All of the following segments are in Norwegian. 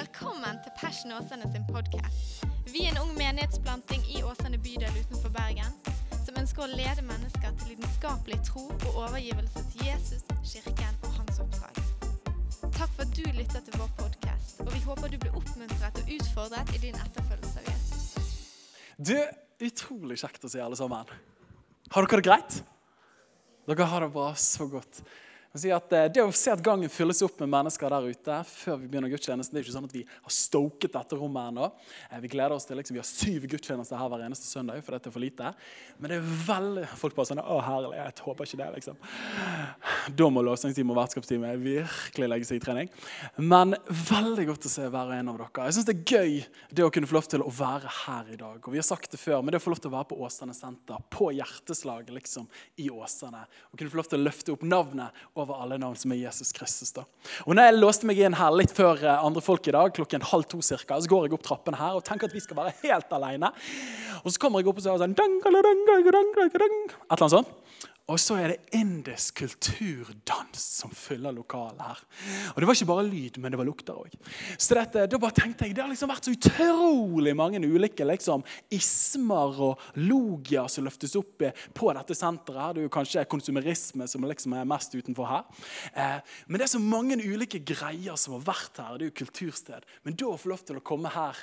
Velkommen til Passion Åsane sin podkast. Vi er en ung menighetsplanting i Åsane bydel utenfor Bergen som ønsker å lede mennesker til lidenskapelig tro og overgivelse til Jesus, kirken og hans oppdrag. Takk for at du lytter til vår podkast, og vi håper du blir oppmuntret og utfordret i din etterfølgelse av Jesus. Du, utrolig kjekt å se alle sammen. Har dere det greit? Dere har det bra så godt. Si eh, Det å se at gangen fylles opp med mennesker der ute før vi begynner gudstjenesten, det er ikke sånn at vi har stoket dette rommet ennå. Eh, Vi gleder oss til liksom, vi har syv gudstjenester her hver eneste søndag, for dette er for lite. Men det er veldig Folk bare sånn Å, herlighet. Håper ikke det, liksom. Da må lovsangsteam og vertskapsteamet virkelig legge seg i trening. Men veldig godt å se hver og en av dere. Jeg syns det er gøy det å kunne få lov til å være her i dag. Og vi har sagt det før, men det å få lov til å være på Åsane senter, på hjerteslaget liksom, i Åsane, og kunne få lov til å løfte opp navnet over alle navn som er Jesus Kristus. da. Og når jeg låste meg inn her litt før eh, andre folk i dag, klokken halv to cirka, så går jeg opp trappen her og tenker at vi skal være helt alene. Og så kommer jeg opp og sier sånn Et eller annet sånt. Og så er det indisk kulturdans som fyller lokalet her. Og det var ikke bare lyd, men det var lukter òg. Så da bare tenkte jeg, det har liksom vært så utrolig mange ulike liksom, ismer og logier som løftes opp på dette senteret. her. Det er jo kanskje konsumerisme som liksom er mest utenfor her. Eh, men det er så mange ulike greier som har vært her. Det er jo kultursted. Men da å få lov til å komme her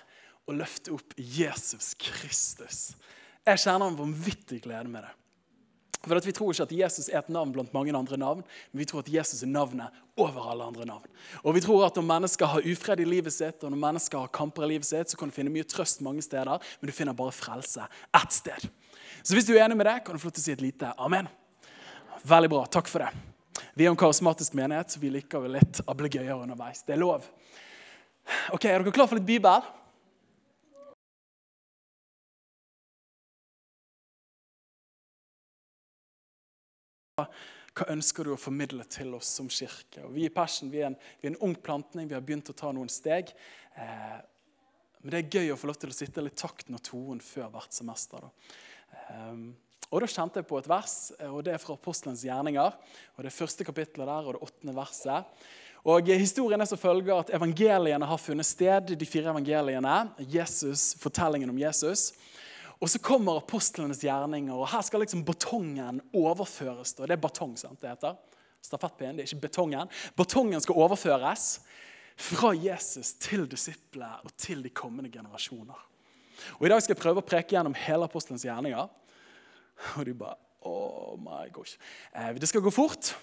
og løfte opp Jesus Kristus Jeg kjenner en vanvittig glede med det. For Vi tror ikke at Jesus er et navn blant mange andre navn, men vi tror at Jesus er navnet over alle andre navn. Og vi tror at Når mennesker har ufred i livet sitt, og når mennesker har kamper i livet sitt, så kan du finne mye trøst mange steder, men du finner bare frelse ett sted. Så hvis du er enig med det, kan du få lov til å si et lite amen. Veldig bra. Takk for det. Vi er en karismatisk menighet, så vi liker vel litt ablegøyer underveis. Det er lov. Ok, Er dere klar for litt bibel? Hva ønsker du å formidle til oss som kirke? Og vi i Passion vi er, en, vi er en ung plantning. Vi har begynt å ta noen steg. Eh, men det er gøy å få lov til å sitte litt takt når toen før hvert semester. Da. Eh, og da kjente jeg på et vers, og det er fra Apostelens gjerninger. og Det er første kapittelet der, og det åttende verset. Og Historien er som følger at evangeliene har funnet sted, de fire evangeliene. Jesus, Fortellingen om Jesus. Og så kommer apostlenes gjerninger, og her skal liksom batongen overføres. Da. Det er batong, sant det heter. Stafettpinnen, det er ikke betongen. Batongen skal overføres fra Jesus til disiplene og til de kommende generasjoner. Og I dag skal jeg prøve å preke gjennom hele apostelens gjerninger. Og de bare Oh my gosh. Eh, det skal gå fort.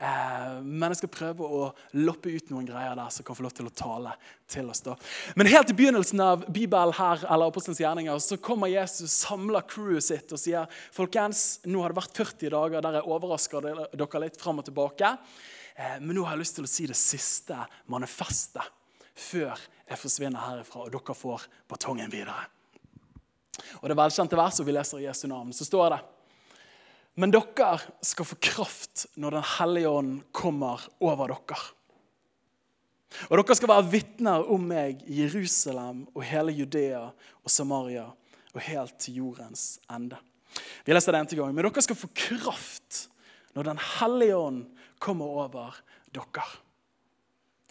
Eh, men jeg skal prøve å loppe ut noen greier der som kan få lov til å tale til oss. da. Men helt i begynnelsen av Bibelen her, eller Apostelens gjerninger, så kommer Jesus, samler crewet sitt og sier folkens, nå har det vært 40 dager der jeg overrasker dere litt fram og tilbake. Eh, men nå har jeg lyst til å si det siste manifestet før jeg forsvinner herifra og dere får batongen videre. Og Det velkjente verset vi leser i Jesu navn, så står det men dere skal få kraft når Den hellige ånd kommer over dere. Og dere skal være vitner om meg i Jerusalem og hele Judea og Samaria og helt til jordens ende. Vi leser det en til gang. Men dere skal få kraft når Den hellige ånd kommer over dere.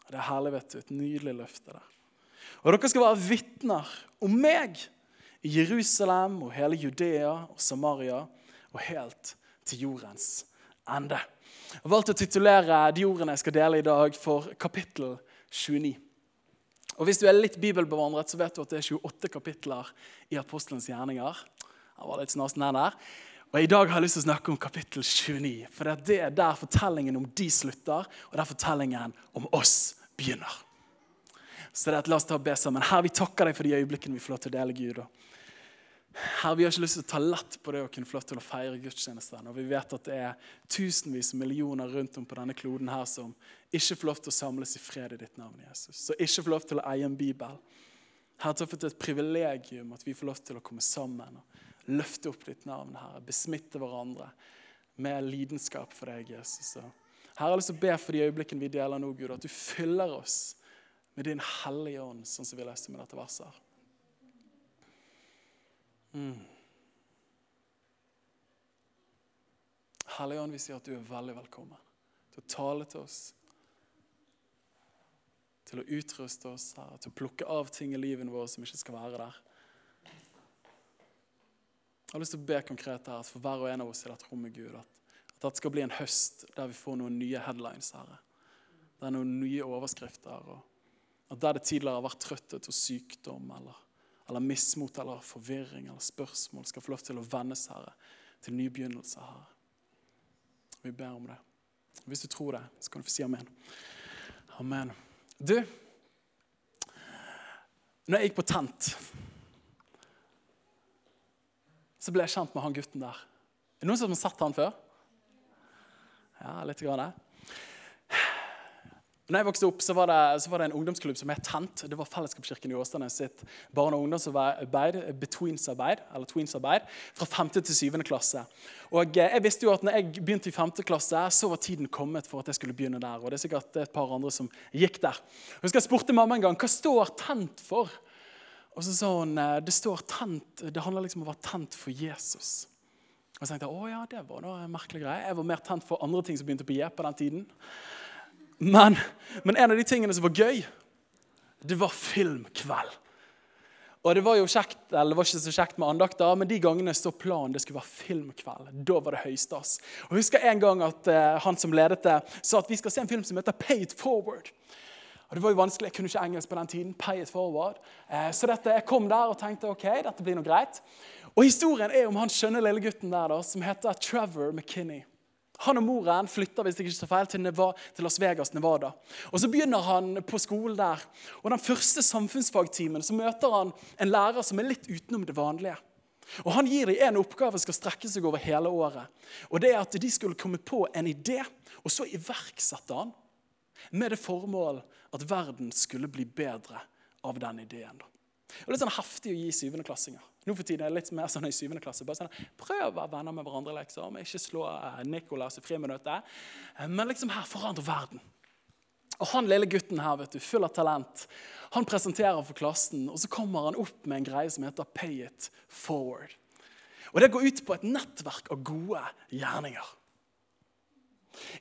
Det er herlig, vet du. Et nydelig løfte der. Og dere skal være vitner om meg i Jerusalem og hele Judea og Samaria og helt til jordens ende. Jeg har valgt å titulere de ordene jeg skal dele i dag, for kapittel 29. Og Hvis du er litt bibelbevandret, så vet du at det er 28 kapitler i apostelens gjerninger. Jeg var litt snasen her der. Og I dag har jeg lyst til å snakke om kapittel 29. For det er der fortellingen om de slutter, og der fortellingen om oss begynner. Så det er at La oss ta og be sammen. Herre, vi takker deg for de øyeblikkene vi får lov til å dele Gud. Herre, Vi har ikke lyst til å ta lett på det å kunne få lov til å feire gudstjenesten. Og vi vet at det er tusenvis av millioner rundt om på denne kloden her som ikke får lov til å samles i fred i ditt navn, Jesus. Så ikke får lov til å eie en bibel. Herre, takk for det er et privilegium at vi får lov til å komme sammen og løfte opp ditt navn. Herre, Besmitte hverandre med lidenskap for deg, Jesus. Herre, jeg har lyst til å be for de øyeblikkene vi deler nå, Gud, at du fyller oss med din hellige ånd, sånn som vi leste med dette verset. her. Mm. Hellige vi sier at du er veldig velkommen til å tale til oss. til å utruste oss, her, til å plukke av ting i livet vårt som ikke skal være der. Jeg har lyst til å be konkret her, at for hver og en av oss i dette rommet, Gud, at, at dette skal bli en høst der vi får noen nye headlines, Herre. Det er noen nye overskrifter. og at Der det tidligere har vært trøtthet og sykdom eller, eller mismot eller forvirring eller spørsmål, skal få lov til å vendes, Herre, til ny begynnelse, Herre. Vi ber om det. Hvis du tror det, så kan du få si amen. Amen. Du, når jeg gikk på tent, så ble jeg kjent med han gutten der. Er det noen som har sett han før? Ja, litt grann. Når jeg vokste opp, så var, det, så var det en ungdomsklubb som het Tent. Det var Fellesskapskirken i Åsane sitt barne- og ungdomsarbeid, betweensarbeid, eller tweensarbeid, fra 5. til 7. klasse. Og jeg visste jo at når jeg begynte i 5. klasse, så var tiden kommet for at jeg skulle begynne der. Og det er sikkert et par andre som gikk der. Jeg husker jeg spurte mamma en gang hva står Tent for. Og så sa hun det står tent, det handler liksom om å være tent for Jesus. Og så tenkte jeg, å ja, det var noe merkelig greie. Jeg var mer tent for andre ting som begynte på J på den tiden. Men, men, en av de tingene som var gøy, det var filmkveld. Og Det var jo kjekt, eller det var ikke så kjekt med andakter, men de gangene så planen det skulle være filmkveld. Da var det høystas. Og Jeg husker en gang at eh, han som ledet det, sa at vi skal se en film som heter Pay It Forward. Og Det var jo vanskelig, jeg kunne ikke engelsk på den tiden. Pay it forward. Eh, så dette, jeg kom der og tenkte ok, dette blir noe greit. Og Historien er om han skjønne lille gutten der da, som heter Trevor McKinney. Han og moren flytter hvis det ikke tar feil, til, Nevada, til, Las Vegas, Nevada. Og Så begynner han på skolen der. Og Den første samfunnsfagtimen så møter han en lærer som er litt utenom det vanlige. Og Han gir dem en oppgave som skal strekke seg over hele året. Og det er At de skulle komme på en idé, og så iverksette han med det formål at verden skulle bli bedre av den ideen. Det er Litt sånn heftig å gi syvendeklassinger. Nå for tiden er det litt mer sånn i syvende klasse. Bare sånn, Prøv å være venner med hverandre, liksom. Ikke slå uh, Nicolas i friminuttet. Uh, men liksom her forandre verden. Og Han lille gutten her, vet du, full av talent, han presenterer for klassen, og så kommer han opp med en greie som heter Pay it forward. Og Det går ut på et nettverk av gode gjerninger.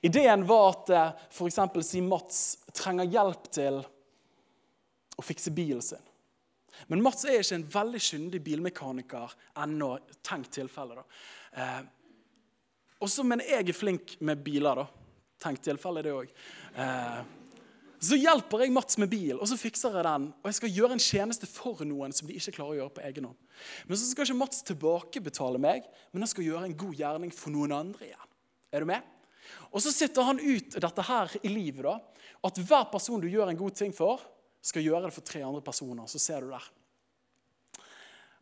Ideen var at uh, f.eks. si Mats trenger hjelp til å fikse bilen sin. Men Mats er ikke en veldig kyndig bilmekaniker ennå. Tenk tilfellet, da. Eh, også, men jeg er flink med biler, da. Tenk tilfellet, det òg. Eh, så hjelper jeg Mats med bil, og så fikser jeg den. Og jeg skal gjøre en tjeneste for noen som de ikke klarer å gjøre på egen hånd. Men så skal ikke Mats tilbakebetale meg, men han skal gjøre en god gjerning for noen andre igjen. Er du med? Og så sitter han ut dette her i livet. da, At hver person du gjør en god ting for, skal gjøre det for tre andre personer. Så ser du der.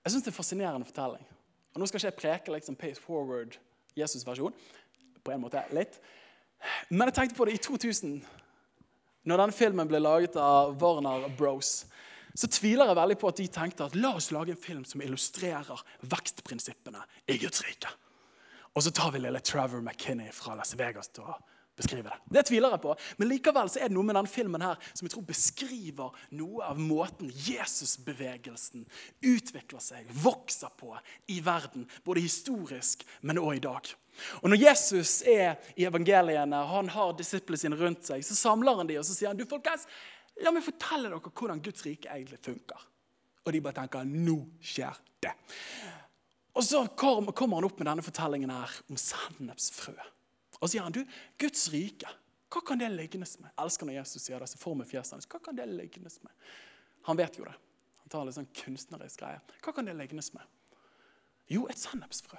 Jeg syns det er en fascinerende fortelling. Og Nå skal ikke jeg preke liksom pace forward Jesus-versjon. På en måte litt. Men jeg tenkte på det i 2000, når denne filmen ble laget av Warner Bros. Så tviler jeg veldig på at de tenkte at la oss lage en film som illustrerer vekstprinsippene i Guds rike. Og så tar vi lille Trevor McKinney fra Las Vegas til å beskrive det. Det tviler jeg på. Men likevel så er det noe med denne filmen her som jeg tror beskriver noe av måten Jesusbevegelsen utvikler seg, vokser på i verden. Både historisk, men òg i dag. Og Når Jesus er i evangeliene, han har disiplene sine rundt seg, så samler han dem og så sier han, du folkens, la meg fortelle dere hvordan Guds rike egentlig funker. Og de bare tenker nå skjer det. Og så kommer han opp med denne fortellingen her om sennepsfrø. Og så sier han du, Guds rike, hva kan det lignes med? Elsker når Jesus sier det. så får vi fjeset. Hva kan det lignes med? Han vet jo det. Han tar litt sånn kunstnerisk greie. Hva kan det lignes med? Jo, et sennepsfrø.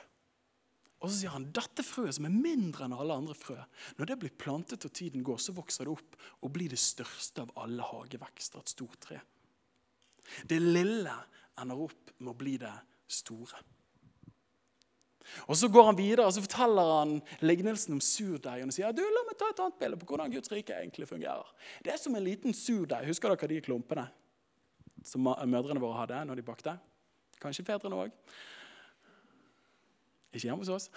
Og så sier han dette frøet, som er mindre enn alle andre frø, når det blir plantet og tiden går, så vokser det opp og blir det største av alle hagevekster, et stort tre. Det lille ender opp med å bli det store. Og Så går han videre og så forteller han lignelsen om surdeigen og sier du, la meg ta et annet bilde på hvordan Guds rike egentlig fungerer. Det er som en liten surdeig. Husker dere de klumpene som mødrene våre hadde når de bakte? Kanskje fedrene òg. Ikke hjemme hos oss.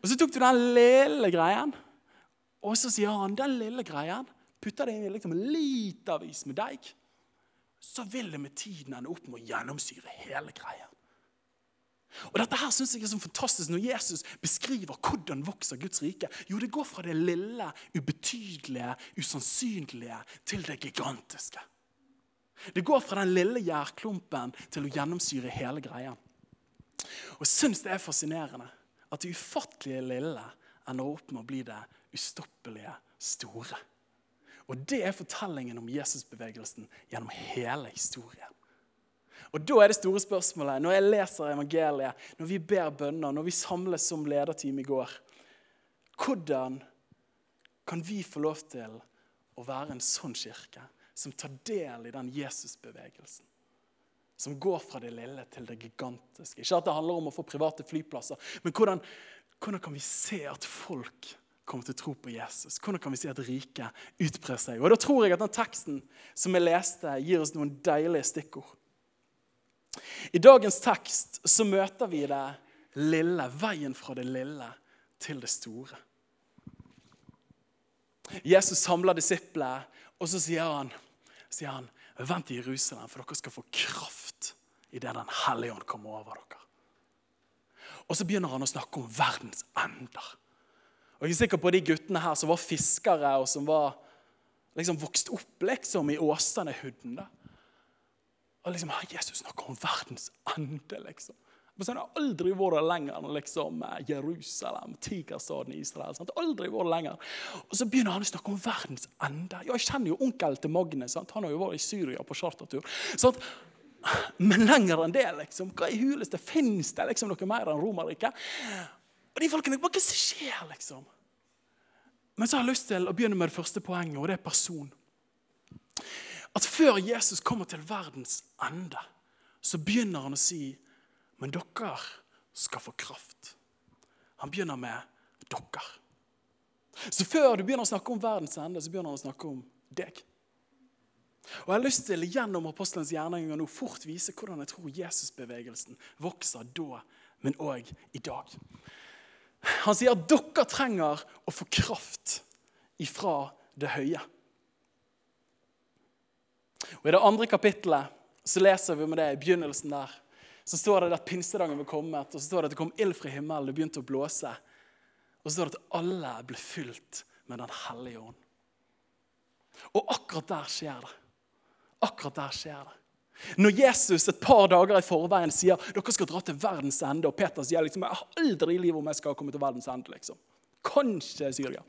Og Så tok du den lille greien, og så sier han den lille greien putter det inn i liksom litervis med deig. Så vil det med tiden ende opp med å gjennomsyre hele greia. Og Dette her synes jeg er så fantastisk når Jesus beskriver hvordan vokser Guds rike. Jo, det går fra det lille, ubetydelige, usannsynlige til det gigantiske. Det går fra den lille gjærklumpen til å gjennomsyre hele greia. Og Jeg syns det er fascinerende at det ufattelige lille ender opp med å bli det ustoppelige store. Og Det er fortellingen om Jesusbevegelsen gjennom hele historien. Og Da er det store spørsmålet, når jeg leser evangeliet, når vi ber bønner, når vi samles som lederteam i går Hvordan kan vi få lov til å være en sånn kirke som tar del i den Jesusbevegelsen? Som går fra det lille til det gigantiske. Ikke at det handler om å få private flyplasser, men hvordan, hvordan kan vi se at folk kommer til å tro på Jesus? Hvordan kan vi se at riket utbrer seg? Og Da tror jeg at den teksten som jeg leste, gir oss noen deilige stikkord. I dagens tekst så møter vi det lille, veien fra det lille til det store. Jesus samler disiplene, og så sier han, sier han Vent i Jerusalem, for dere skal få kraft idet Den hellige ånd kommer over dere. Og så begynner han å snakke om verdens ender. Og Jeg er sikker på de guttene her som var fiskere, og som var liksom vokst opp liksom i Åsane-hooden. Og liksom, Jesus snakker om verdens ende, liksom. Men så har jeg aldri vært lenger enn liksom, eh, Jerusalem, tigerstaden i Israel. Sant? Aldri vært lenger. Og Så begynner han å snakke om verdens ende. Ja, jeg kjenner jo onkelen til Magne. Sant? Han har jo vært i Syria på chartertur. Sant? Men lenger enn det, liksom. Hva i huleste fins det liksom noe mer enn Romerriket? Og de folkene, Hva er skjer, liksom? Men så har jeg lyst til å begynne med det første poenget, og det er person. At før Jesus kommer til verdens ende, så begynner han å si men dere skal få kraft. Han begynner med dere. Så før du begynner å snakke om verdens ende, så begynner han å snakke om deg. Og Jeg har lyst til gjennom apostelens gjerninger nå fort vise hvordan jeg tror Jesusbevegelsen vokser da, men òg i dag. Han sier at dere trenger å få kraft ifra det høye. Og I det andre kapittelet så leser vi med det i begynnelsen der. Så står det at pinsedagen var kommet, og så står det at det kom ild fra himmelen, det begynte å blåse. Og så står det at alle ble fylt med Den hellige ånd. Og akkurat der skjer det. Akkurat der skjer det. Når Jesus et par dager i forveien sier dere skal dra til verdens ende, og Peter sier liksom, jeg har aldri i livet om jeg skal komme til verdens ende. liksom. Kanskje sier de.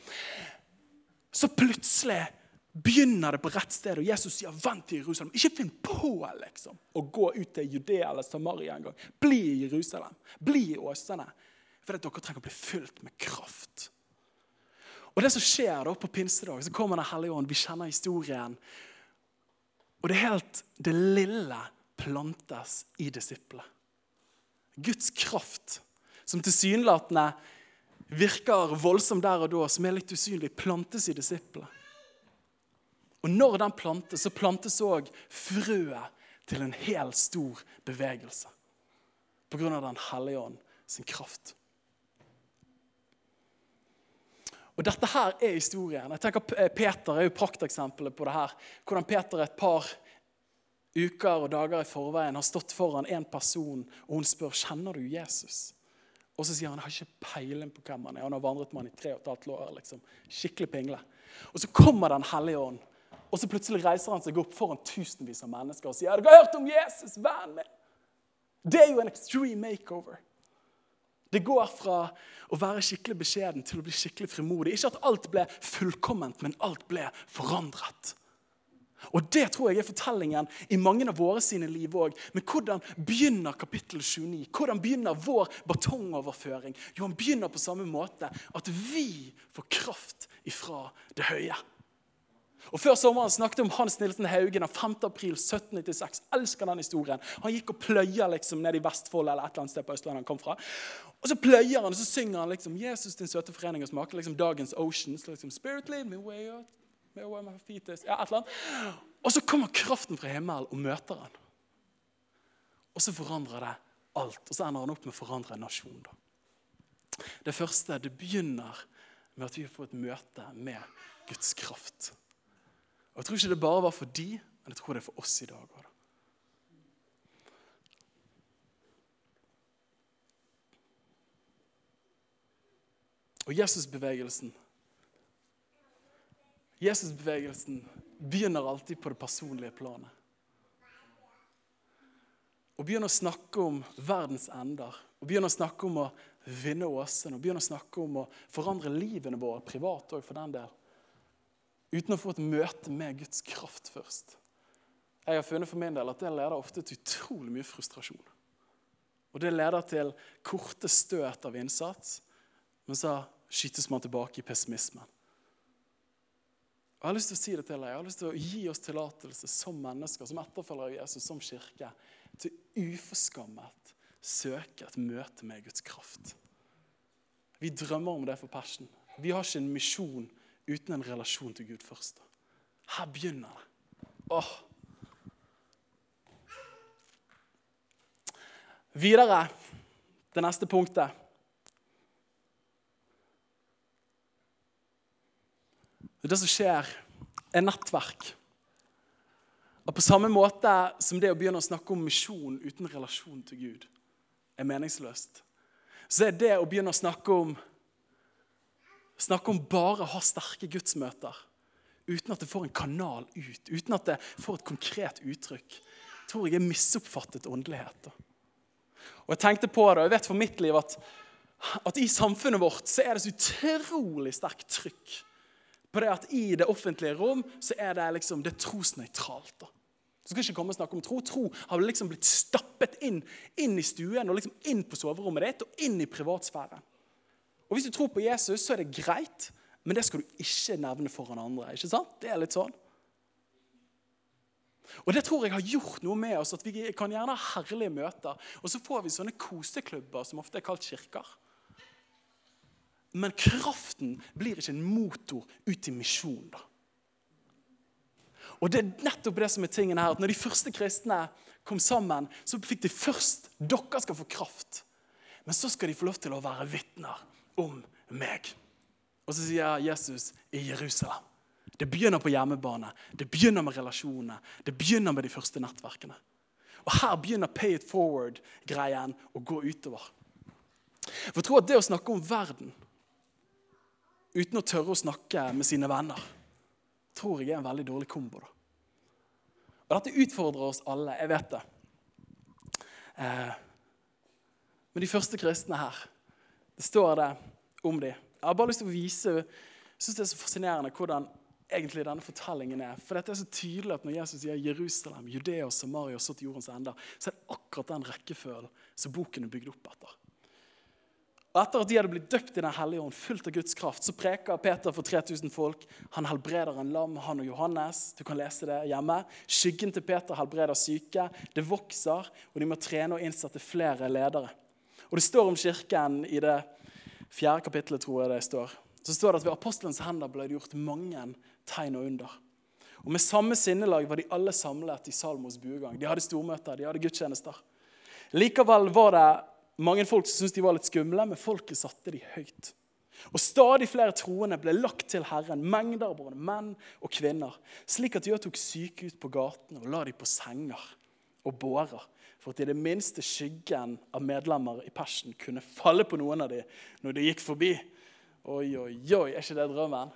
Så plutselig begynner det på rett sted, og Jesus sier 'vent til Jerusalem'. Ikke finn på liksom, å gå ut til Judea eller Samaria engang. Bli i Jerusalem. Bli i Åsane. For dere trenger å bli fylt med kraft. Og det som skjer da på pinsedag, så kommer Den hellige ånd. Vi kjenner historien. Og det er helt det lille plantes i disiplene. Guds kraft, som tilsynelatende virker voldsom der og da, som er litt usynlig, plantes i disiplene. Og når den plantes, så plantes òg frøet til en hel stor bevegelse. På grunn av Den hellige ånd sin kraft. Og Dette her er historien. Jeg tenker Peter er jo prakteksempelet på det her. Hvordan Peter et par uker og dager i forveien har stått foran en person, og hun spør kjenner du Jesus. Og så sier han jeg har ikke peiling på hvem han er. Han har vandret med han i tre og et halvt år. liksom. Skikkelig pingle. Og så kommer Den hellige ånd og så plutselig reiser han seg opp foran tusenvis av mennesker og sier 'Har hørt om Jesus, vennen min?' Det er jo en extreme makeover. Det går fra å være skikkelig beskjeden til å bli skikkelig frimodig. Ikke at alt ble fullkomment, men alt ble forandret. Og Det tror jeg er fortellingen i mange av våre sine liv òg. Men hvordan begynner kapittel 29? Hvordan begynner vår batongoverføring? Jo, han begynner på samme måte. At vi får kraft ifra det høye. Og Før sommeren snakket vi om Hans Nilsen Haugen av 5. april 1796. Elsker den historien. Han gikk og pløyer liksom ned i Vestfold eller et eller annet sted på Østlandet han kom fra. Og så pløyer han, og så synger han liksom 'Jesus, din søte forening', og smaker liksom dagens Oceans. Liksom, Spirit lead me way out, where my feet is. Ja, et eller annet. Og så kommer kraften fra himmelen og møter han. Og så forandrer det alt. Og så ender han opp med å forandre en nasjon. da. Det første, det begynner med at vi får et møte med Guds kraft. Og Jeg tror ikke det bare var for de, men jeg tror det er for oss i dag òg. Og Jesusbevegelsen Jesusbevegelsen begynner alltid på det personlige planet. Og begynner å snakke om verdens ender, og begynner å snakke om å vinne åsene, og begynner å snakke om å forandre livene våre privat òg, for den del uten å få et møte med Guds kraft først. Jeg har funnet for min del at det leder ofte til utrolig mye frustrasjon. Og det leder til korte støt av innsats, men så skytes man tilbake i pessimismen. Og Jeg har lyst til å si det til deg. Jeg har lyst til å gi oss tillatelse som mennesker, som etterfølgere av Jesus, som kirke, til uforskammet søke et møte med Guds kraft. Vi drømmer om det for Passion. Vi har ikke en misjon uten en relasjon til Gud først. Her begynner det. Åh. Videre, det neste punktet. Det som skjer, er nettverk. Og På samme måte som det å begynne å snakke om misjon uten relasjon til Gud er meningsløst, så er det å begynne å snakke om, snakke om bare å ha sterke gudsmøter uten at det får en kanal ut, uten at det får et konkret uttrykk, tror jeg er misoppfattet åndelighet. Og Jeg tenkte på det, og jeg vet for mitt liv at, at i samfunnet vårt så er det så utrolig sterkt trykk på det at i det offentlige rom så er det liksom, det trosnøytralt. da. Du skal ikke komme og snakke om tro. Tro har liksom blitt stappet inn, inn i stuen og liksom inn på soverommet ditt og inn i privatsfæren. Og Hvis du tror på Jesus, så er det greit, men det skal du ikke nevne foran andre. ikke sant? Det er litt sånn. Og Det tror jeg har gjort noe med oss, at vi kan gjerne ha herlige møter. Og så får vi sånne koseklubber som ofte er kalt kirker. Men kraften blir ikke en motor ut i misjon. da. Og det er nettopp det som er tingen her, at når de første kristne kom sammen, så fikk de først dere skal få kraft. Men så skal de få lov til å være vitner om meg. Og så sier Jesus i Jerusalem. Det begynner på hjemmebane, det begynner med relasjonene, det begynner med de første nettverkene. Og her begynner pay it forward-greien å gå utover. For jeg tror at det å snakke om verden uten å tørre å snakke med sine venner, tror jeg er en veldig dårlig kombo. da. Og Dette utfordrer oss alle, jeg vet det. Eh, men de første kristne her, det står det om dem. Jeg har bare lyst til å vise jeg synes det er så fascinerende hvordan egentlig denne fortellingen er. For dette er så tydelig at Når Jesus sier Jerusalem, Judea og Samaria og så til jordens ender, så er det akkurat den rekkefølgen som boken er bygd opp etter. Og Etter at de hadde blitt døpt i Den hellige ånd, fullt av Guds kraft, så preker Peter for 3000 folk. Han helbreder en lam, han og Johannes. Du kan lese det hjemme. Skyggen til Peter helbreder syke. Det vokser, og de må trene og innsette flere ledere. Og Det står om kirken i det fjerde kapittelet, tror jeg det står. Så står det at ved apostelens hender ble det gjort mange tegn og under. Og Med samme sinnelag var de alle samlet i Salmos buegang. De hadde stormøter, de hadde gudstjenester. Likevel var det mange folk som syntes de var litt skumle, men folket satte de høyt. Og Stadig flere troende ble lagt til Herren, mengder av både menn og kvinner, slik at de også tok syke ut på gatene og la dem på senger og bårer, for at i det minste skyggen av medlemmer i persen kunne falle på noen av dem når de gikk forbi. Oi, oi, oi, er ikke det drømmen?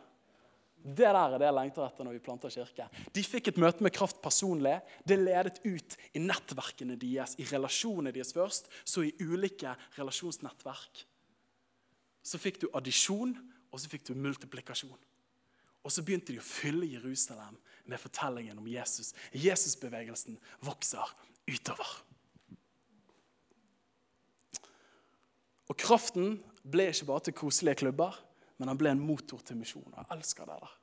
Det der er det jeg lengter etter når vi planter kirke. De fikk et møte med kraft personlig. Det ledet ut i nettverkene deres, i relasjonene deres først, så i ulike relasjonsnettverk. Så fikk du addisjon, og så fikk du multiplikasjon. Og så begynte de å fylle Jerusalem med fortellingen om Jesus. Jesusbevegelsen vokser utover. Og kraften ble ikke bare til koselige klubber men han ble en motor til misjon. Jeg elsker det der.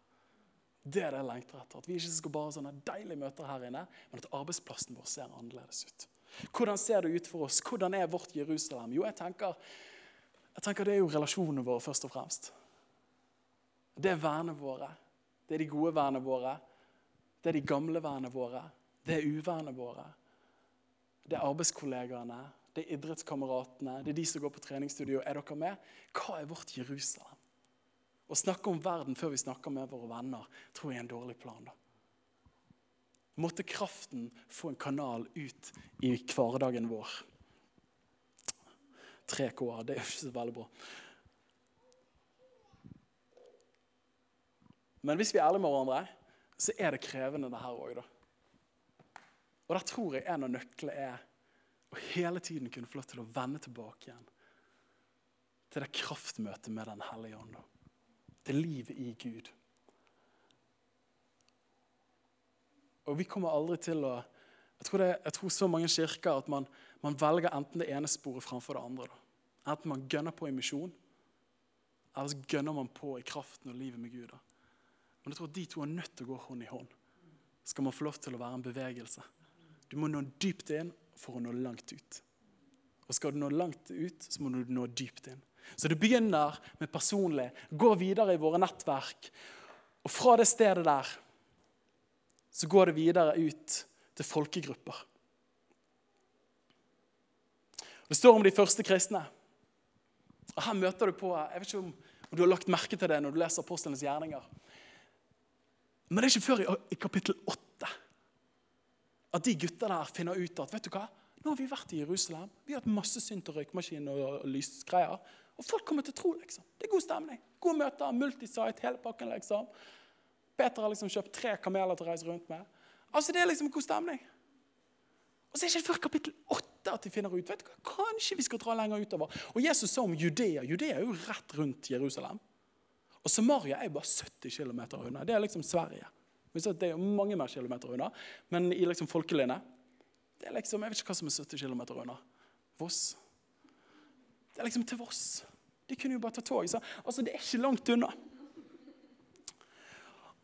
Det er det jeg lengter etter. At vi ikke skal bare ha sånne deilige møter her inne, men at arbeidsplassen vår ser annerledes ut. Hvordan ser det ut for oss? Hvordan er vårt Jerusalem? Jo, jeg tenker, jeg tenker det er jo relasjonene våre først og fremst. Det er vennene våre. Det er de gode vennene våre. Det er de gamle vennene våre. Det er uvennene våre. Det er arbeidskollegaene. Det er idrettskameratene. Det er de som går på treningsstudio. Er dere med? Hva er vårt Jerusalem? Å snakke om verden før vi snakker med våre venner, tror jeg er en dårlig plan. da. Måtte kraften få en kanal ut i hverdagen vår. 3K-er, det er jo ikke så veldig bra. Men hvis vi er ærlige med hverandre, så er det krevende, det her òg, da. Og der tror jeg en av nøklene er å hele tiden kunne få lov til å vende tilbake igjen til det kraftmøtet med Den hellige ånd. Til livet i Gud. Og vi kommer aldri til å Jeg tror, det, jeg tror så mange kirker at man, man, velger enten det ene sporet framfor det andre. Da. Enten man gønner på i misjon, eller så gønner man på i kraften og livet med Gud. Da. Men jeg tror at de to er nødt til å gå hånd i hånd. Skal man få lov til å være en bevegelse. Du må nå dypt inn for å nå langt ut. Og skal du nå langt ut, så må du nå dypt inn. Så det begynner med personlig. Gå videre i våre nettverk. Og fra det stedet der så går det videre ut til folkegrupper. Det står om de første kristne. Og Her møter du på Jeg vet ikke om du har lagt merke til det når du leser apostlenes gjerninger. Men det er ikke før i, i kapittel 8 at de gutta der finner ut at vet du hva, nå har vi vært i Jerusalem. Vi har hatt masse synt og røykmaskin og lysgreier. Og folk kommer til å tro. liksom. Det er god stemning. Gode møter, multisite, hele pakken. liksom. Peter har liksom kjøpt tre kameler til å reise rundt med. Altså, Det er liksom god stemning. Og så er det ikke før kapittel 8 at de finner ut vet du hva, kanskje vi skal dra lenger utover. Og Jesus sa om Judea. Judea er jo rett rundt Jerusalem. Og Samaria er jo bare 70 km unna. Det er liksom Sverige. Det er mange mer kilometer unna, men i liksom folkelinje det er liksom, Jeg vet ikke hva som er 70 km unna. Voss. Det er liksom til Voss. De kunne jo bare ta tog. Så, altså, Det er ikke langt unna.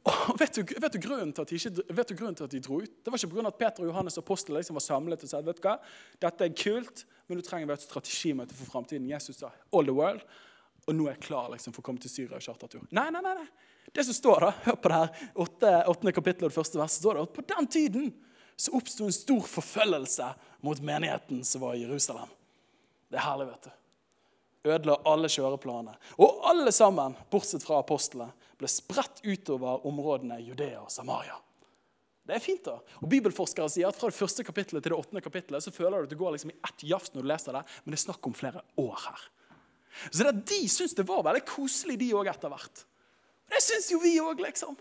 Og vet du, vet, du grunnen til at de ikke, vet du grunnen til at de dro ut? Det var ikke pga. at Peter og Johannes apostel liksom var samlet og sa vet du hva, dette er kult, men du trenger et strategimøte for framtiden. Jesus sa 'all the world', og nå er jeg klar liksom, for å komme til Syria og chartertur. Nei, nei, nei, nei. Det som står da, Hør på det her, åtte, åttende kapittel og det første verset. står det at På den tiden så oppsto en stor forfølgelse mot menigheten som var i Jerusalem. Det er herlig, vet du ødela alle kjøreplanene. Og alle sammen, bortsett fra apostlene, ble spredt utover områdene Judea og Samaria. Det er fint da. Og Bibelforskere sier at fra det første kapittelet til det åttende kapittelet så føler du at du går liksom i ett jafs når du leser det, men det er snakk om flere år her. Så det De syntes det var veldig koselig, de òg, etter hvert. Det syns jo vi òg, liksom.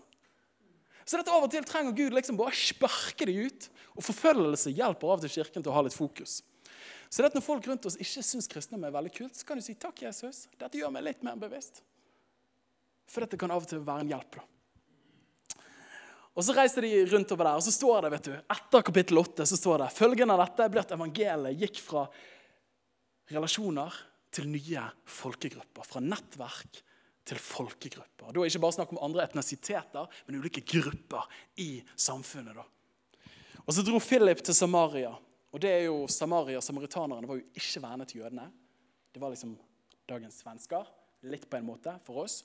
Så dette av og til trenger Gud liksom bare sparke de ut. Og forfølgelse hjelper av og til Kirken til å ha litt fokus. Så det at når folk rundt oss ikke syns kristendom er veldig kult, så kan du si takk, Jesus. Dette gjør meg litt mer bevisst. For dette kan av og til være en hjelp. da. Og Så reiser de rundt over der, og så står det, vet du, etter kapittel 8 så står det, følgende av dette blir at evangeliet gikk fra relasjoner til nye folkegrupper. Fra nettverk til folkegrupper. Da er det ikke bare snakk om andre etnisiteter, men ulike grupper i samfunnet. da. Og Så dro Philip til Samaria. Og det er jo Samaria, Samaritanerne var jo ikke venner til jødene. Det var liksom dagens svensker. Litt på en måte for oss.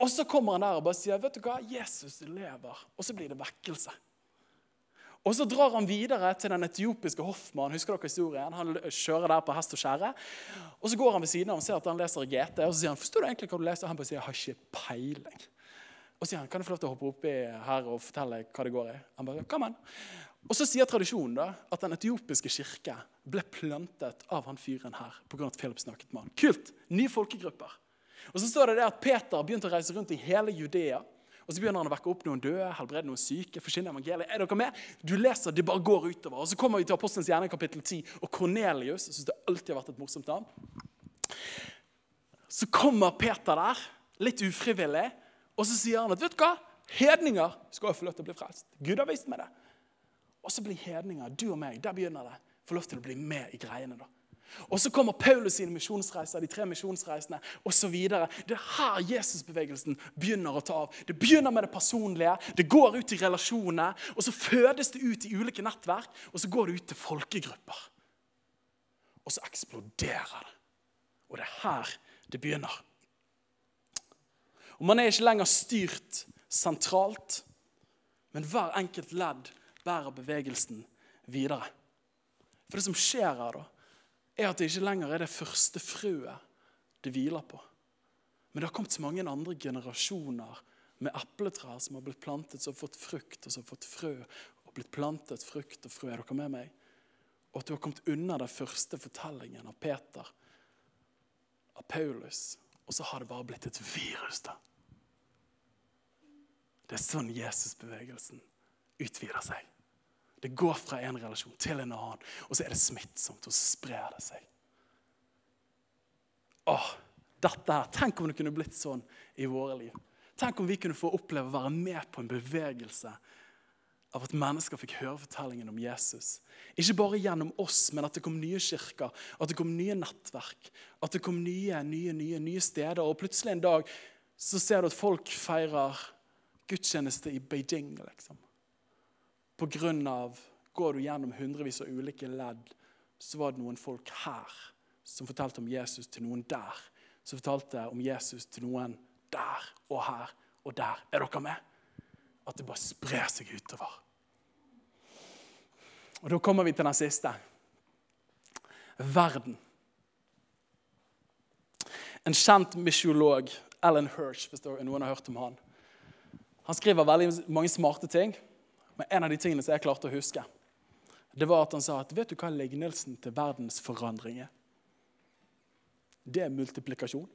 Og så kommer han der og bare sier vet du hva, Jesus lever. Og så blir det vekkelse. Og Så drar han videre til den etiopiske hoffmannen. Husker dere historien? Han kjører der på hest og skjære. Og Så går han ved siden av og ser at han leser GT. Og så sier han, forstår du egentlig hva du leser? Han bare sier jeg har ikke peiling. Og så sier han, kan jeg få lov til å hoppe oppi her og fortelle hva det går i? Han bare, kom an. Og så sier tradisjonen da, at den etiopiske kirke ble plantet av han fyren her. På grunn av at Philip snakket med han. Kult! Nye folkegrupper. Og så står det det at Peter begynte å reise rundt i hele Judea. Og så begynner han å vekke opp noen døde, helbrede noen syke. forsyne evangeliet. Er dere med? Du leser, det bare går utover. Og Så kommer vi til Apostelens hjerne, kapittel 10. Og Kornelius. Jeg synes det alltid har vært et morsomt navn. Så kommer Peter der, litt ufrivillig, og så sier han at vet du hva? Hedninger skal få lov til å bli frelst. Gud har vist meg det. Og så blir hedninger, du og meg, der begynner det, få lov til å bli med i greiene. da. Og så kommer Paulus sine misjonsreiser, de tre misjonsreisene osv. Det er her Jesusbevegelsen begynner å ta av. Det begynner med det personlige, det går ut i relasjoner, og så fødes det ut i ulike nettverk, og så går det ut til folkegrupper. Og så eksploderer det. Og det er her det begynner. Og Man er ikke lenger styrt sentralt, men hver enkelt ledd bærer bevegelsen videre. For det som skjer her, da, er at det ikke lenger er det første frøet det hviler på. Men det har kommet så mange andre generasjoner med epletrær som har blitt plantet, som har fått frukt og som har fått frø. og blitt plantet frukt og frø. Er dere med meg? Og at du har kommet unna den første fortellingen av Peter, av Paulus. Og så har det bare blitt et virus. da. Det er sånn Jesusbevegelsen utvider seg. Det går fra en relasjon til en annen, og så er det smittsomt, og så sprer det seg. Åh, dette her, Tenk om det kunne blitt sånn i våre liv. Tenk om vi kunne få oppleve å være med på en bevegelse av at mennesker fikk høre fortellingen om Jesus. Ikke bare gjennom oss, men at det kom nye kirker, at det kom nye nettverk. At det kom nye, nye, nye, nye steder. Og plutselig en dag så ser du at folk feirer gudstjeneste i Beijing. liksom. På grunn av Går du gjennom hundrevis av ulike ledd, så var det noen folk her som fortalte om Jesus til noen der. Som fortalte om Jesus til noen der og her og der. Er dere med? At det bare sprer seg utover. Og Da kommer vi til den siste. Verden. En kjent misiolog, Ellen Hirsch, hvis noen har hørt om han. Han skriver veldig mange smarte ting, men en av de tingene som jeg klarte å huske, det var at han sa at vet du hva lignelsen til verdens forandring er? Det er multiplikasjon.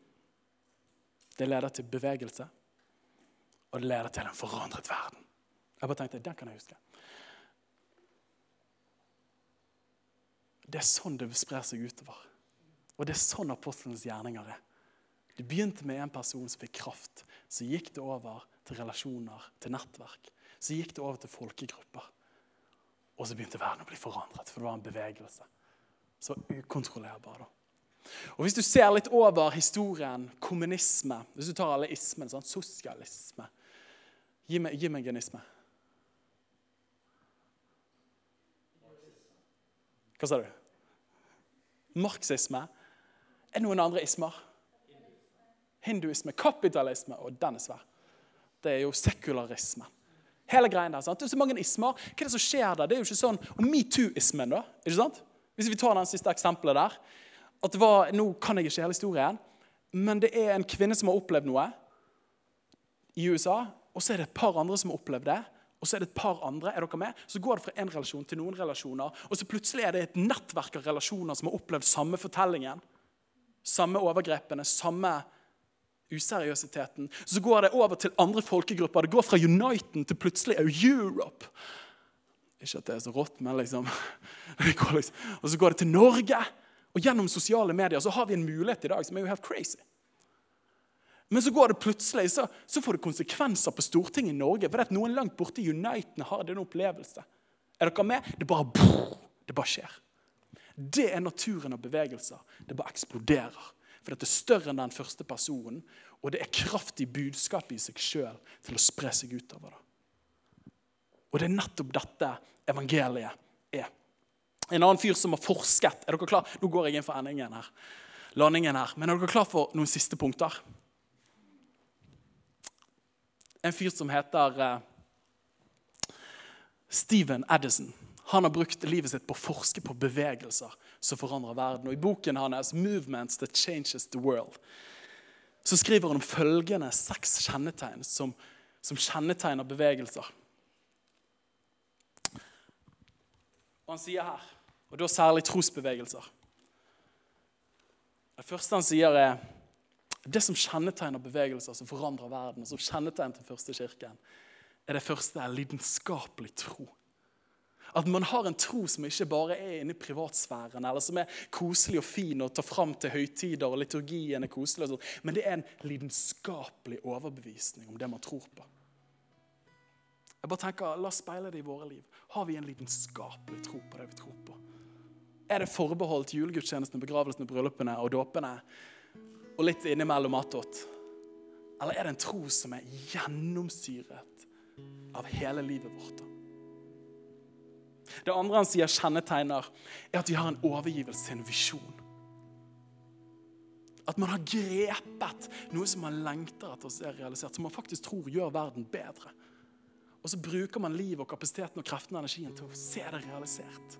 Det leder til bevegelse, og det leder til en forandret verden. Jeg bare tenkte, Den kan jeg huske. Det er sånn det sprer seg utover. Og det er sånn apostlenes gjerninger er. Det begynte med en person som fikk kraft. Så gikk det over til relasjoner, til nettverk. Så gikk det over til folkegrupper. Og så begynte verden å bli forandret, for det var en bevegelse. Så ukontrollerbar. da. Og Hvis du ser litt over historien, kommunisme Hvis du tar alle ismene, sånn, sosialisme Gi meg, gi meg genisme. Hva sa du? Marxisme. Er det noen andre ismer? Hinduisme, kapitalisme og den er svær. Det er jo sekularisme. Hele greien der, sant? Det er så mange ismer. Hva er det som skjer der? Det er jo ikke sånn, Og metoo-ismen, da? ikke sant? Hvis vi tar den siste eksempelet der. at det var, Nå kan jeg ikke hele historien, men det er en kvinne som har opplevd noe i USA. Og så er det et par andre som har opplevd det. Og så er det et par andre, er dere med? Så går det fra en relasjon til noen relasjoner. Og så plutselig er det et nettverk av relasjoner som har opplevd samme fortellingen. Samme overgrepene, samme useriøsiteten. Så går det over til andre folkegrupper. Det går fra Uniten til plutselig Europe. Ikke at det er så rått, men liksom, liksom Og så går det til Norge. Og gjennom sosiale medier så har vi en mulighet i dag som er jo helt crazy. Men så går det plutselig, så, så får det konsekvenser på Stortinget i Norge. For at noen langt borte i Uniten har den opplevelse. Er dere med? Det bare, det bare skjer. Det er naturen av bevegelser. Det bare eksploderer. For dette er større enn den første personen, og det er kraftig budskap i seg sjøl til å spre seg utover. det. Og det er nettopp dette evangeliet er. En annen fyr som har forsket Er dere klar? Nå går jeg inn for endingen her. landingen her. Men er dere klar for noen siste punkter? En fyr som heter uh, Steven Edison. Han har brukt livet sitt på å forske på bevegelser som forandrer verden. Og I boken hans 'Movements That Changes the World' så skriver han om følgende seks kjennetegn som, som kjennetegner bevegelser. Og Han sier her, og da særlig trosbevegelser Det første han sier, er det som kjennetegner bevegelser som forandrer verden, og som kjennetegner den første kirken, er det første er lidenskapelig tro. At man har en tro som ikke bare er inne i privatsfæren, eller som er koselig og fin og tar fram til høytider, og liturgien er koselig, og sånt, men det er en lidenskapelig overbevisning om det man tror på. Jeg bare tenker, La oss speile det i våre liv. Har vi en lidenskapelig tro på det vi tror på? Er det forbeholdt julegudstjenestene, begravelsene, bryllupene og dåpene? Og litt innimellom attåt? Eller er det en tro som er gjennomsyret av hele livet vårt? Det andre han sier kjennetegner, er at vi har en overgivelse til en visjon. At man har grepet noe som man lengter etter å se realisert, som man faktisk tror gjør verden bedre. Og så bruker man livet og kapasiteten og kreften og energien til å se det realisert.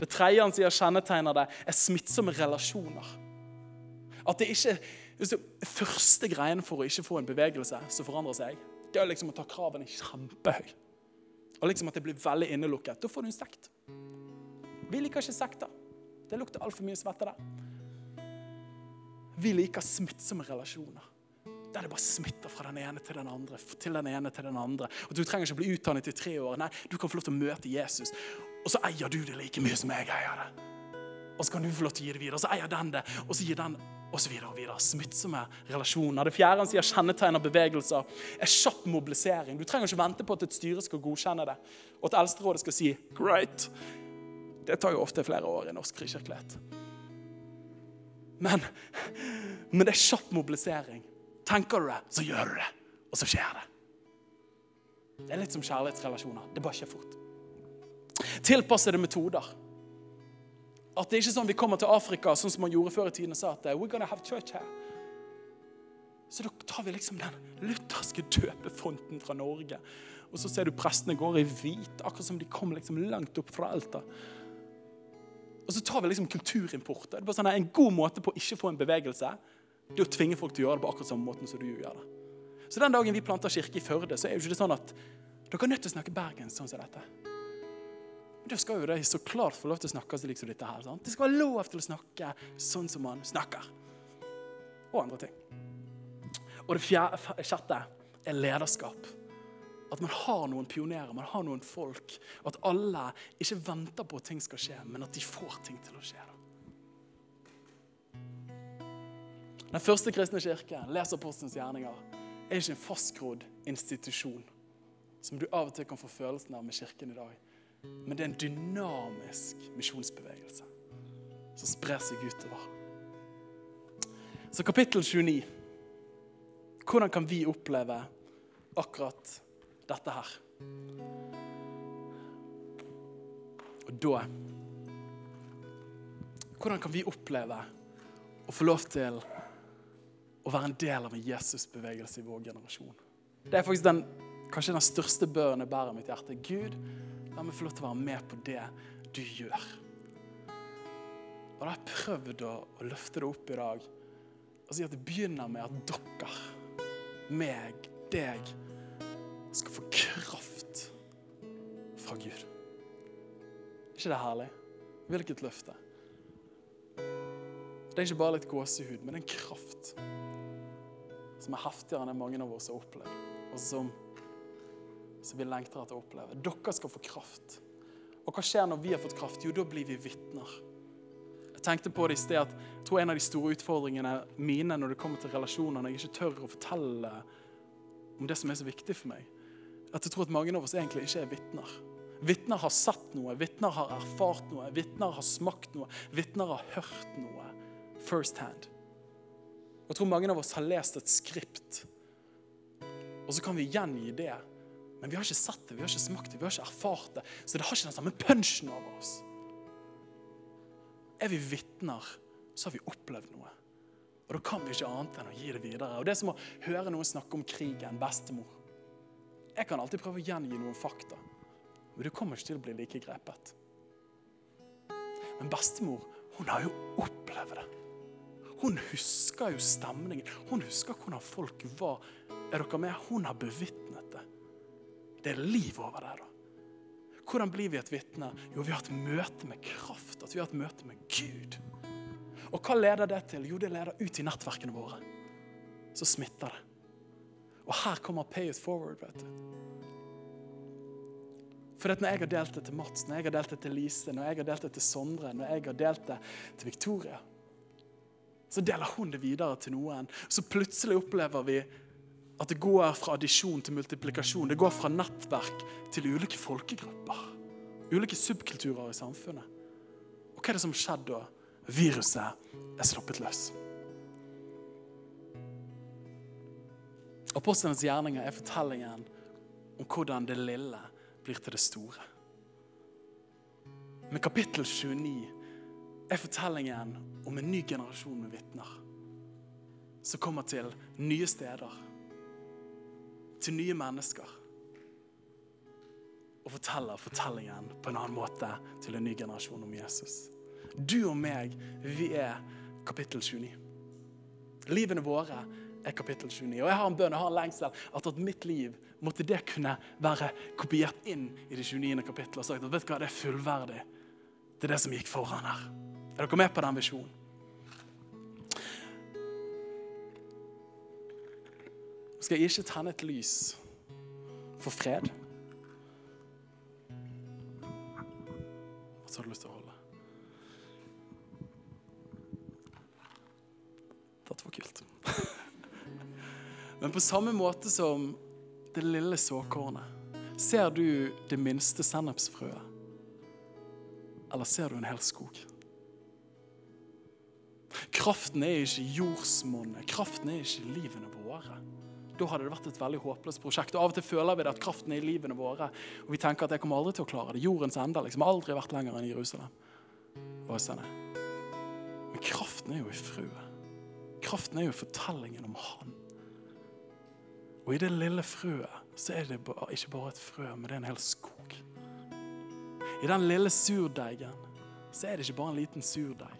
Det tredje han sier kjennetegner det, er smittsomme relasjoner. At det ikke det Første greien for å ikke få en bevegelse som forandrer seg, det er liksom å ta kravene kjempehøyt og liksom at det blir veldig innelukket, da får du en sekt. Vi liker ikke sekter. Det lukter altfor mye svette der. Vi liker smittsomme relasjoner. Der det bare smitter fra den ene til den andre. til den ene til den andre. Og Du trenger ikke bli utdannet i tre år. Nei, Du kan få lov til å møte Jesus, og så eier du det like mye som jeg eier det. Og så kan du få lov til å gi det videre, og så eier den det, og så gir den og så videre og videre. Smittsomme relasjoner. Det fjerde han sier kjennetegner bevegelser, er kjapp mobilisering. Du trenger ikke vente på at et styre skal godkjenne det, og at eldsterådet skal si 'great'. Det tar jo ofte flere år i norsk frikirkelighet. Men, men det er kjapp mobilisering. Tenker du det, så gjør du det. Og så skjer det. Det er litt som kjærlighetsrelasjoner. Det bare skjer fort. Tilpassede metoder. At det er ikke sånn vi kommer til Afrika sånn som man gjorde før i tiden og sa at we're gonna have church here. Så da tar vi liksom den lutherske døpefonten fra Norge. Og så ser du prestene går i hvit, akkurat som de kom liksom langt opp fra Alta. Og så tar vi liksom kulturimport. Det er bare sånn En god måte på å ikke få en bevegelse det er å tvinge folk til å gjøre det på akkurat samme måten som du gjør det. Så den dagen vi planter kirke i Førde, så er jo ikke det sånn at dere er nødt til å snakke bergensk sånn som dette. Da skal jo de så klart få lov til å snakke slik som dette her. Sant? Det skal være lov til å snakke sånn som man snakker. Og andre ting. Og det fjerde, sjette er lederskap. At man har noen pionerer, man har noen folk. Og at alle ikke venter på at ting skal skje, men at de får ting til å skje. Den første kristne kirke, les apostelens gjerninger, er ikke en fastgrodd institusjon som du av og til kan få følelsen av med kirken i dag. Men det er en dynamisk misjonsbevegelse som sprer seg utover. Så kapittel 29. Hvordan kan vi oppleve akkurat dette her? Og da Hvordan kan vi oppleve å få lov til å være en del av en Jesusbevegelse i vår generasjon. Det er faktisk den, kanskje den største bønnen jeg bærer mitt hjerte. Gud, la meg få lov til å være med på det du gjør. Og da har jeg prøvd å, å løfte det opp i dag og si at det begynner med at dere, meg, deg, skal få kraft fra Gud. Ikke det herlig? Hvilket løfte? Det er ikke bare litt gåsehud, men en kraft som er heftigere enn mange av oss har opplevd, og som, som vi lengter etter å oppleve. Dere skal få kraft. Og hva skjer når vi har fått kraft? Jo, da blir vi vitner. Jeg tenkte på det i sted at jeg tror en av de store utfordringene mine når det kommer til relasjoner, når jeg ikke tør å fortelle om det som er så viktig for meg, at jeg tror at mange av oss egentlig ikke er vitner. Vitner har sett noe, vitner har erfart noe, vitner har smakt noe, vitner har hørt noe first hand. Jeg tror mange av oss har lest et skript, og så kan vi gjengi det. Men vi har ikke sett det, vi har ikke smakt det, vi har ikke erfart det. Så det har ikke den samme punsjen over oss. Er vi vitner, så har vi opplevd noe. Og da kan vi ikke annet enn å gi det videre. Og Det er som å høre noen snakke om krigen, bestemor. Jeg kan alltid prøve å gjengi noen fakta, men du kommer ikke til å bli like grepet. Men bestemor, hun har jo opplevd det. Hun husker jo stemningen. Hun husker hvordan folk var. Er dere med? Hun har bevitnet det. Er liv over det. da. Hvordan blir vi et vitne? Jo, vi har et møte med kraft. At vi har et møte med Gud. Og hva leder det til? Jo, det leder ut i nettverkene våre. Så smitter det. Og her kommer pay it forward. vet du. For når jeg har delt det til Mats, når jeg har delt det til Lise, når jeg har delt det til Sondre, når jeg har delt det til Victoria, så deler hun det videre til noen. Så plutselig opplever vi at det går fra addisjon til multiplikasjon. Det går fra nettverk til ulike folkegrupper. Ulike subkulturer i samfunnet. Og hva er det som har skjedd da? Viruset er sluppet løs. Apostlenes gjerninger er fortellingen om hvordan det lille blir til det store. Men kapittel 29 er fortellingen om en ny generasjon med vitner som kommer til nye steder, til nye mennesker, og forteller fortellingen på en annen måte til en ny generasjon om Jesus. Du og meg, vi er kapittel 29. Livene våre er kapittel 29. Og jeg har en bønn, jeg har en lengsel at at mitt liv måtte det kunne være kopiert inn i det 29. kapittelet og sagt at vet du hva, det er fullverdig. Det er det som gikk foran her. Er dere med på den visjonen? Skal jeg ikke tenne et lys for fred. Hva så har du lyst til å holde? Dette var kult. Men på samme måte som det lille såkornet, ser du det minste sennepsfrøet? Eller ser du en hel skog? Kraften er ikke jordsmonnet. Kraften er ikke livene våre. Da hadde det vært et veldig håpløst prosjekt. Og Av og til føler vi det at kraften er i livene våre. Og vi tenker at jeg kommer aldri til å klare det. Jordens ende liksom aldri vært lenger enn i Jerusalem. Åsene. Men kraften er jo i frøet. Kraften er jo fortellingen om Han. Og i det lille frøet så er det ikke bare et frø, men det er en hel skog. I den lille surdeigen så er det ikke bare en liten surdeig.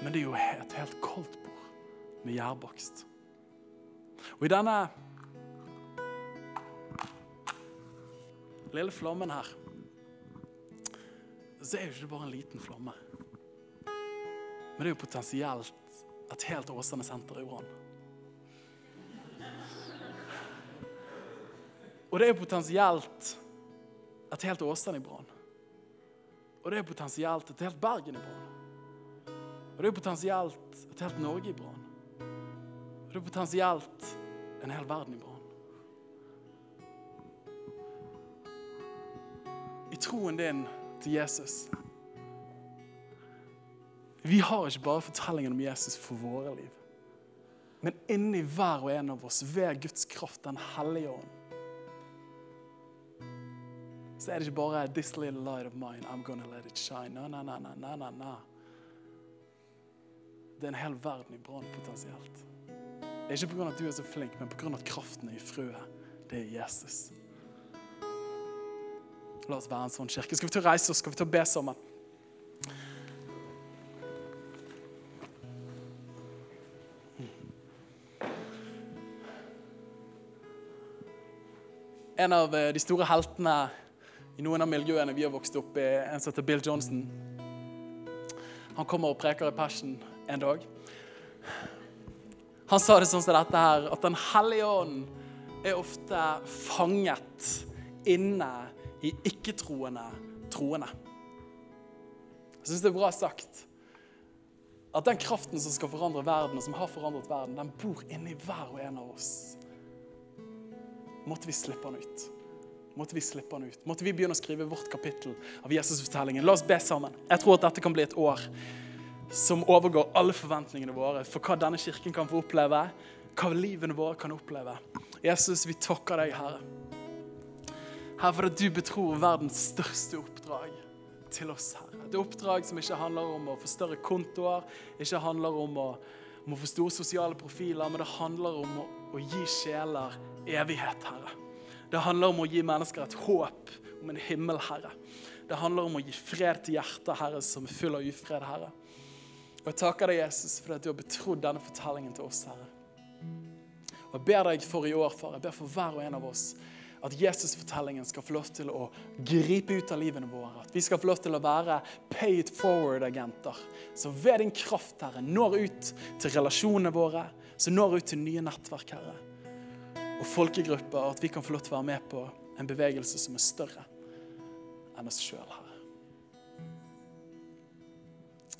Men det er jo et helt koldtbord med gjærbakst. Og i denne lille flammen her så er det ikke bare en liten flamme. Men det er jo potensielt et helt Åsane senter i brann. Og det er potensielt et helt Åsane i brann. Og det er potensielt et helt Bergen i brann. Og det er potensielt et helt Norge i brann. Og det er potensielt en hel verden i brann. I troen din til Jesus Vi har ikke bare fortellingen om Jesus for våre liv. Men inni hver og en av oss, ved Guds kraft, Den hellige ånd, så er det ikke bare 'this little light of mine, I'm gonna let it shine'. Nei, nei, nei, nei, nei, nei. Det er en hel verden i brann potensielt. Det er ikke pga. at du er så flink, men pga. at kraften er i frøet. Det er Jesus. La oss være en sånn kirke. Skal vi ta reise oss? Skal vi ta be sammen? En av eh, de store heltene i noen av miljøene vi har vokst opp i, en som heter Bill Johnson. Han kommer og preker i Passion en dag. Han sa det sånn som dette her, at Den hellige ånd er ofte fanget inne i ikke-troende troende. Jeg syns det er bra sagt. At den kraften som skal forandre verden, og som har forandret verden, den bor inni hver og en av oss. Måtte vi slippe den ut. Måtte vi slippe den ut. Måtte vi begynne å skrive vårt kapittel av Jesus-fortellingen. La oss be sammen. Jeg tror at dette kan bli et år som overgår alle forventningene våre for hva denne kirken kan få oppleve, hva livene våre kan oppleve. Jesus, vi takker deg, Herre. Herre, for at du betror verdens største oppdrag til oss, Herre. Er oppdrag som ikke handler om å få større kontoer, ikke handler om å, om å få store sosiale profiler, men det handler om å, å gi sjeler evighet, Herre. Det handler om å gi mennesker et håp om en himmel, Herre. Det handler om å gi fred til hjertet, Herre, som er full av ufred, Herre. Og Jeg takker deg, Jesus, for at du har betrodd denne fortellingen til oss, Herre. Og Jeg ber deg for i år, far, jeg ber for hver og en av oss, at Jesus-fortellingen skal få lov til å gripe ut av livene våre. At vi skal få lov til å være pay it forward-agenter. Som ved din kraft, Herre, når ut til relasjonene våre, som når ut til nye nettverk, Herre og folkegrupper, at vi kan få lov til å være med på en bevegelse som er større enn oss sjøl, Herre.